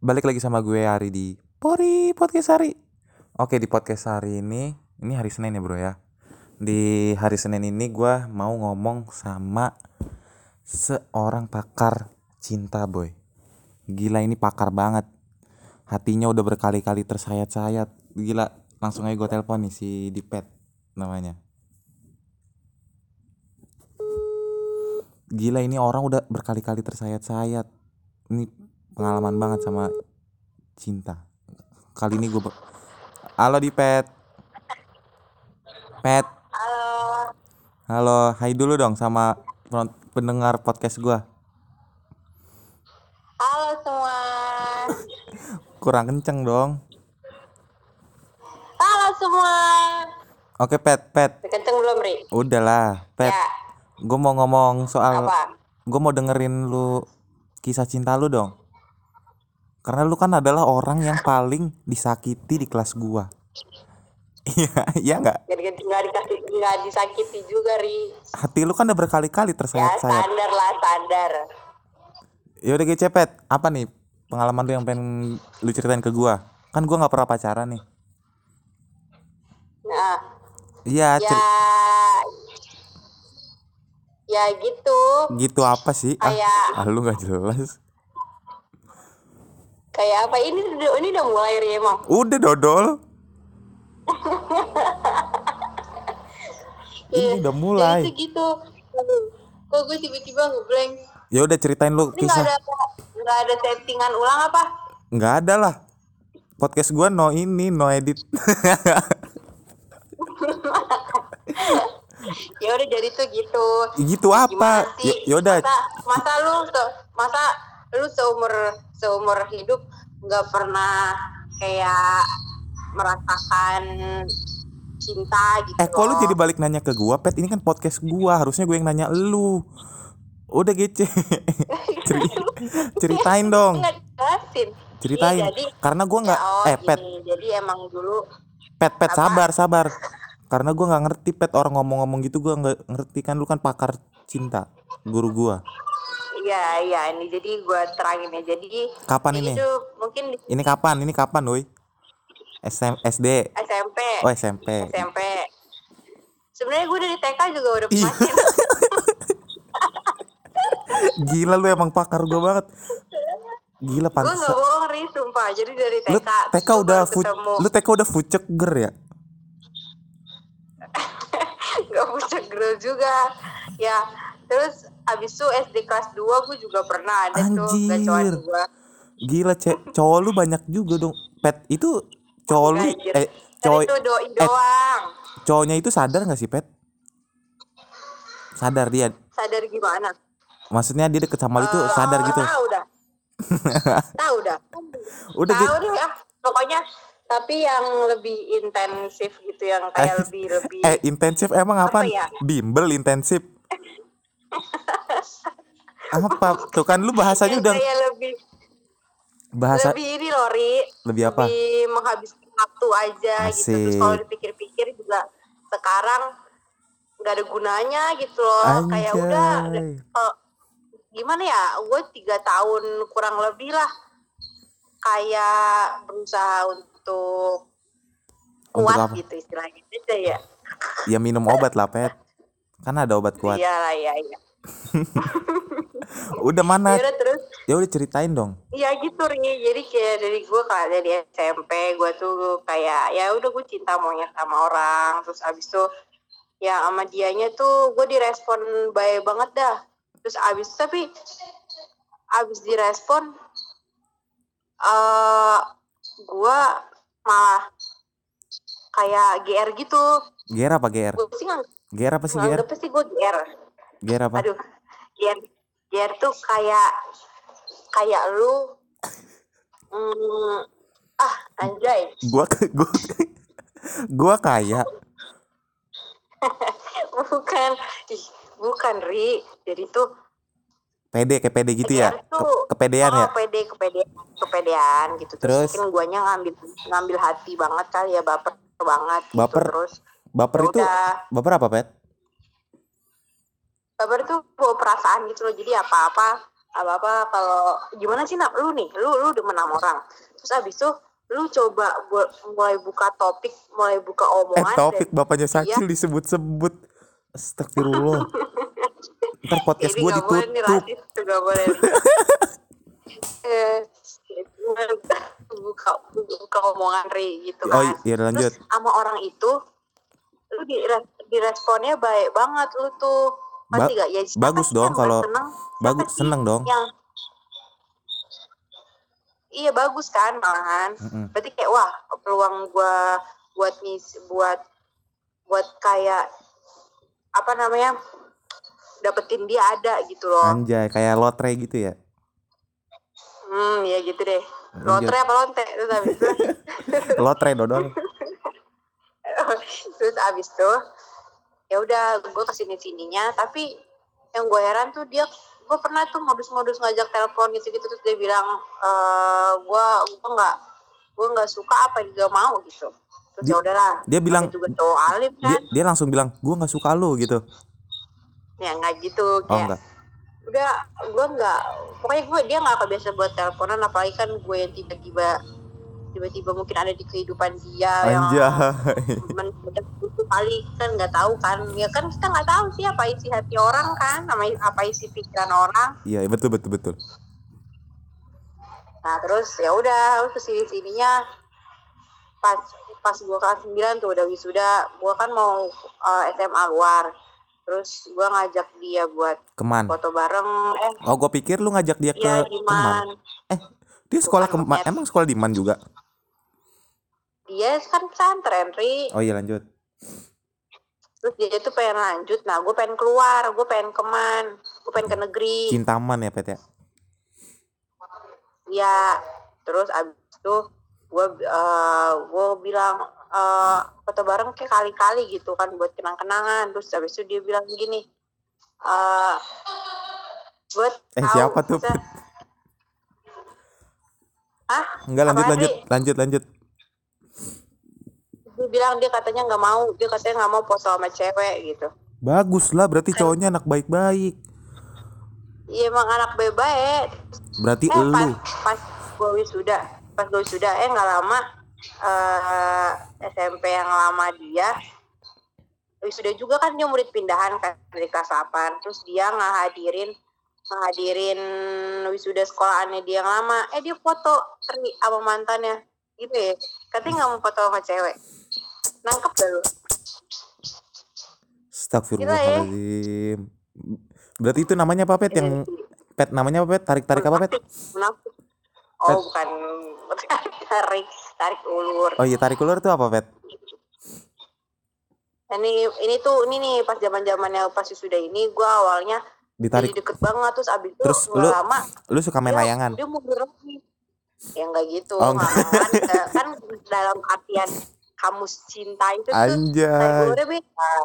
Balik lagi sama gue Ari di Pori Podcast Hari. Oke di podcast hari ini, ini hari Senin ya bro ya. Di hari Senin ini gue mau ngomong sama seorang pakar cinta boy. Gila ini pakar banget. Hatinya udah berkali-kali tersayat-sayat. Gila langsung aja gue telepon nih si Dipet namanya. Gila ini orang udah berkali-kali tersayat-sayat. Ini pengalaman banget sama cinta. Kali ini gue Halo di Pet. Pet. Halo, Halo, hai dulu dong sama pen- pendengar podcast gua. halo semua. Kurang kenceng dong. Halo semua. Oke, Pet, Pet. Kenceng belum, Ri? Udahlah, Pet. Ya, Gue mau ngomong soal gue mau dengerin lu kisah cinta lu dong. Karena lu kan adalah orang yang paling disakiti di kelas gua. Iya, iya nggak? Gak, gak, gak dikasih, disakiti juga, Ri. Hati lu kan udah berkali-kali Ya, tersayat-sayat. sadar lah, sadar. Ya udah gitu, Pet. Apa nih pengalaman lu yang pengen lu ceritain ke gua? Kan gua nggak pernah pacaran nih. Nah, Iya, ya, ya gitu. gitu apa sih? Ah, Kayak- ah lu nggak jelas. Kayak apa? Ini, udah- ini udah mulai, Ri, emang. Udah dodol. Ini udah mulai. Ya, itu gitu. Kok gue tiba-tiba ngeblank? Ya udah ceritain lu Ini kisah. ada, gak ada settingan ulang apa? Nggak ada lah. Podcast gua no ini, no edit. Ya udah jadi tuh gitu. gitu apa? Ya sih yaudah. masa, masa lu masa lu seumur seumur hidup nggak pernah kayak merasakan cinta gitu Eh kok lu jadi balik nanya ke gua, Pet? Ini kan podcast gua, harusnya gue yang nanya lu. Udah gece. Ceri- ceritain dong. Ceritain. Iya, jadi Karena gua nggak ya, oh, eh Pet, gini, jadi emang dulu Pet, Pet Apa? sabar, sabar. Karena gua nggak ngerti Pet orang ngomong-ngomong gitu gua nggak ngerti kan lu kan pakar cinta, guru gua. Ya ya ini jadi gua terangin ya jadi Kapan ini? tuh mungkin Ini kapan? Ini kapan, woi? SM, SD. SMP Oh, SMP. SMP sebenarnya gue dari TK juga udah pacaran Gila lu emang pakar gua banget. Gila gue pantas. nggak bohong ri sumpah jadi dari TK Lu TK udah fu ketemu lu TK udah fuceger ya? nggak punya girl juga ya terus abis itu SD kelas 2 gue juga pernah ada tuh gacoan Anjir. gue Gila, cek cowok lu banyak juga dong. Pet, itu cowok lu Anjir. eh Kan cowok itu doi eh, doang cowoknya itu sadar nggak sih, Pet? Sadar dia. sadar gimana Maksudnya dia deket sama lu tuh Eh, sadar gitu. tahu dah tahu dah Udah tahu gitu. deh ah pokoknya tapi yang lebih intensif gitu yang kayak lebih lebih Eh, intensif emang apa? Apa ya? Bimbel intensif. Apa? Tuh kan lu bahasanya udah kayak lebih bahasa lebih ini loh Ri lebih apa? lebih menghabiskan waktu aja gitu terus kalau Asik. dipikir-pikir juga sekarang nggak ada gunanya gitu loh kayak udah Anjay. eh, gimana ya gue tiga tahun kurang lebih lah kayak berusaha untuk Untuk kuat apa? gitu istilahnya aja ya Ya minum obat lah, Pet. Kan ada obat kuat. iya lah iya iya Udah mana? Ya udah terus Ya udah ceritain dong. Iya gitu Ri, jadi kayak dari gue kayak dari SMP gue tuh kayak ya udah gue cinta monyet sama orang terus abis itu ya sama dianya tuh gue direspon baik banget dah terus abis tapi abis direspon eh gue malah kayak GR gitu GR apa GR? gue sih nggak GR apa sih GR? nganggepnya sih gue GR GR apa? aduh GR GR tuh kayak kayak lu hmm, ah anjay Gua gua gua kaya. bukan ih bukan ri jadi tuh Pede kayak pede gitu ya. GR Ke, tuh kepedean ya. oh, pede kepedean kepedean gitu Terus? terus, mungkin guanya ngambil ngambil hati banget kali ya baper banget gitu Baper? terus Baper ya itu udah. baper apa, Pet? Baper tuh bawa perasaan gitu loh jadi apa apa apa apa kalau gimana sih nak lu nih lu lu demen sama orang terus abis itu lu coba buat mulai buka topik mulai buka Eh omongan topik dan bapaknya dia Sakil disebut-sebut. Astagfirullah. Ntar podcast gue boleh ditutup. rasis boleh nih. eh buka buka omongan Ri gitu Oh kan iya lanjut. terus sama orang itu lu di diresponnya baik banget lu tuh Ba- gak ya bagus dong kalau- seneng? Siapa Bagus seneng dong. yang iya bagus kan malahan Mm-mm. berarti kayak wah peluang gua buat mis buat buat kayak apa namanya dapetin dia ada gitu loh Anjay kayak lotre gitu ya. hmm ya gitu deh lotre apa lonte terus abis itu Lotre dodol. terus abis itu ya udah gue ke sini sininya tapi yang gue heran tuh dia gue pernah tuh modus-modus ngajak telepon gitu gitu terus dia bilang eh gue gue nggak gue nggak suka apa yang dia mau gitu terus Dia- ya udahlah Dia bilang namanya juga cowok alim dia, kan dia langsung bilang gua nggak suka lu gitu. ya nggak gitu Oh kayak enggak. udah gue nggak pokoknya gue dia nggak kebiasa buat teleponan apalagi kan gue yang tiba-tiba tiba-tiba mungkin ada di kehidupan dia yang Anjay. mendadak itu kali kan nggak tahu kan ya kan kita nggak tahu sih apa isi hati orang kan sama apa isi pikiran orang Iya betul betul betul. nah terus ya udah terus ke sini sininya pas pas gua kelas 9 tuh udah wisuda gua kan mau eh, SMA luar terus gua ngajak dia buat Keman. foto bareng eh Oh gue pikir lu ngajak dia ke ya Keman. gimana Dia sekolah Keman. Emang sekolah di Man juga? Dia kan pesantren Ri Oh iya lanjut. terus dia tuh pengen lanjut nah gue pengen keluar gue pengen keman gue pengen ke negeri Cintaman ya Pet ya. ya terus abis itu gue uh, gue bilang eh foto bareng kayak kali-kali gitu kan buat kenang-kenangan terus abis itu dia bilang gini eh buat Eh siapa tuh? ah Enggak lanjut lanjut Ri? lanjut lanjut. Bilang dia katanya nggak mau dia katanya nggak mau foto sama cewek gitu. Bagus lah berarti cowoknya anak baik-baik. iya emang anak bebek Berarti eh pas elu. pas gue wisuda pas gue wisuda eh nggak lama eh SMP yang lama dia wisuda juga kan dia murid pindahan kan dari kelas 8 terus dia ngahadirin ngahadirin wisuda sekolahannya dia yang lama. Eh dia foto sama mantannya. Gitu ya. Katanya nggak mau foto sama cewek nangkep gak lu Astagfirullahaladzim. Berarti itu namanya apa Pet yang Pet namanya apa Pet? Tarik-tarik apa Pet? Munafik. Pet. oh bukan tarik tarik ulur Oh iya tarik ulur itu apa Pet? ini ini tuh ini nih pas zaman zamannya pas wisuda ini gue awalnya Ditarik. jadi deket banget terus abis itu Terus nggak lu lama lu suka main dia, layangan? dia mundur lagi ya enggak gitu Oh, nggak kan, kan dalam artian kamus cinta itu tuh Anjay. beda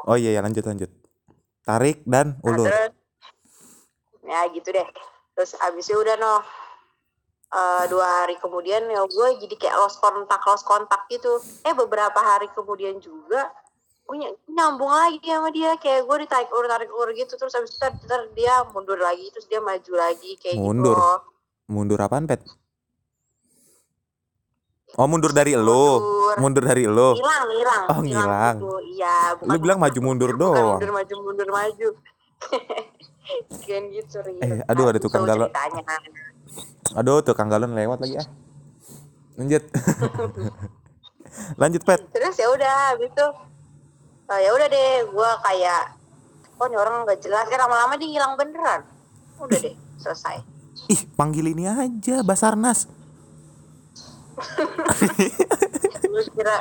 Oh iya ya lanjut lanjut. Tarik dan Nah, ulur. terus ya gitu deh terus abis itu udah no Eh, dua hari kemudian ya gue jadi kayak lost kontak lost kontak gitu eh beberapa hari kemudian juga gue ny- nyambung lagi sama dia kayak gue ditarik ulur tarik ulur gitu terus abis itu ntar dia mundur lagi terus dia maju lagi kayak Mundur? gitu loh. Mundur apaan Pet? Oh mundur dari elu. Mundur. Mundur dari elu. hilang hilang Oh, ngilang. gitu. iya Lu bilang maju mundur doang. mundur maju mundur maju kan gitu. Eh, aduh, ada Gitu tukang galon. Aduh tukang galon lewat lagi ah. Lanjut. lanjut Pet. terus ya udah habis itu eh, ya udah deh gue kayak oh ini orang nggak jelas kan lama-lama dia hilang beneran udah deh selesai Ih panggil ini aja Basarnas. Lu kira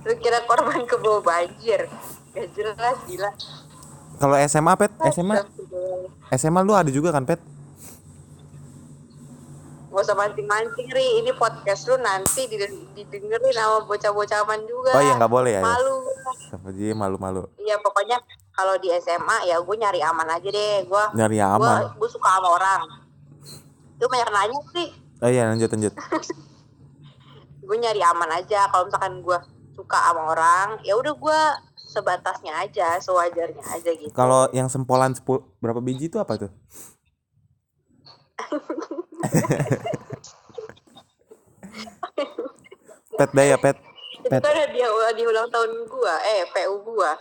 lu kira korban ke bawah banjir gak jelas gila Kalau SMA Pet, SMA SMA lu ada juga kan Pet? Gak usah mancing-mancing Ri Ini podcast lu nanti diden- didengerin sama bocah-bocah aman juga Oh iya nggak boleh ya. ya. Malu sih malu-malu. Iya pokoknya kalau di SMA ya gue nyari aman aja deh Gue Nyari aman. gue suka sama orang Lu banyak nanya sih Oh iya lanjut lanjut. gue nyari aman aja kalau misalkan gue suka sama orang ya udah gue sebatasnya aja sewajarnya aja gitu Kalau yang sempolan sepul berapa biji itu apa tuh? Pet dah ya, Pet. Itu Pet. kan hadiah di ulang tahun gua, eh PU gua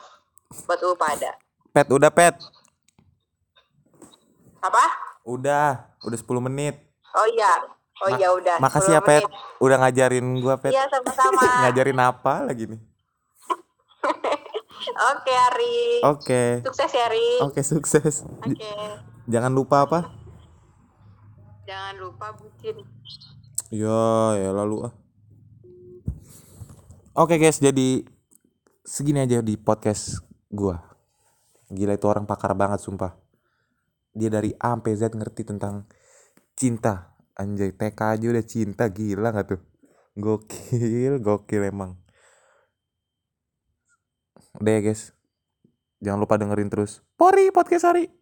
buat lu pada. Pet, udah, Pet. Apa? Udah, udah 10 menit. Oh iya. Oh Ma- iya udah. Makasih 10 ya, Pet. Udah ngajarin gua, Pet. Iya sama-sama. ngajarin apa lagi nih? Oke Ari. Oke. Sukses ya Ari. Oke, sukses. Oke. J- Jangan lupa apa? Jangan lupa bucin. Ya, ya lalu ah. Oke guys, jadi segini aja di podcast gua. Gila itu orang pakar banget sumpah. Dia dari A sampai Z ngerti tentang cinta. Anjay, TK aja udah cinta, gila gak tuh? Gokil, gokil emang. Udah ya guys. Jangan lupa dengerin terus. Pori Podcast Hari.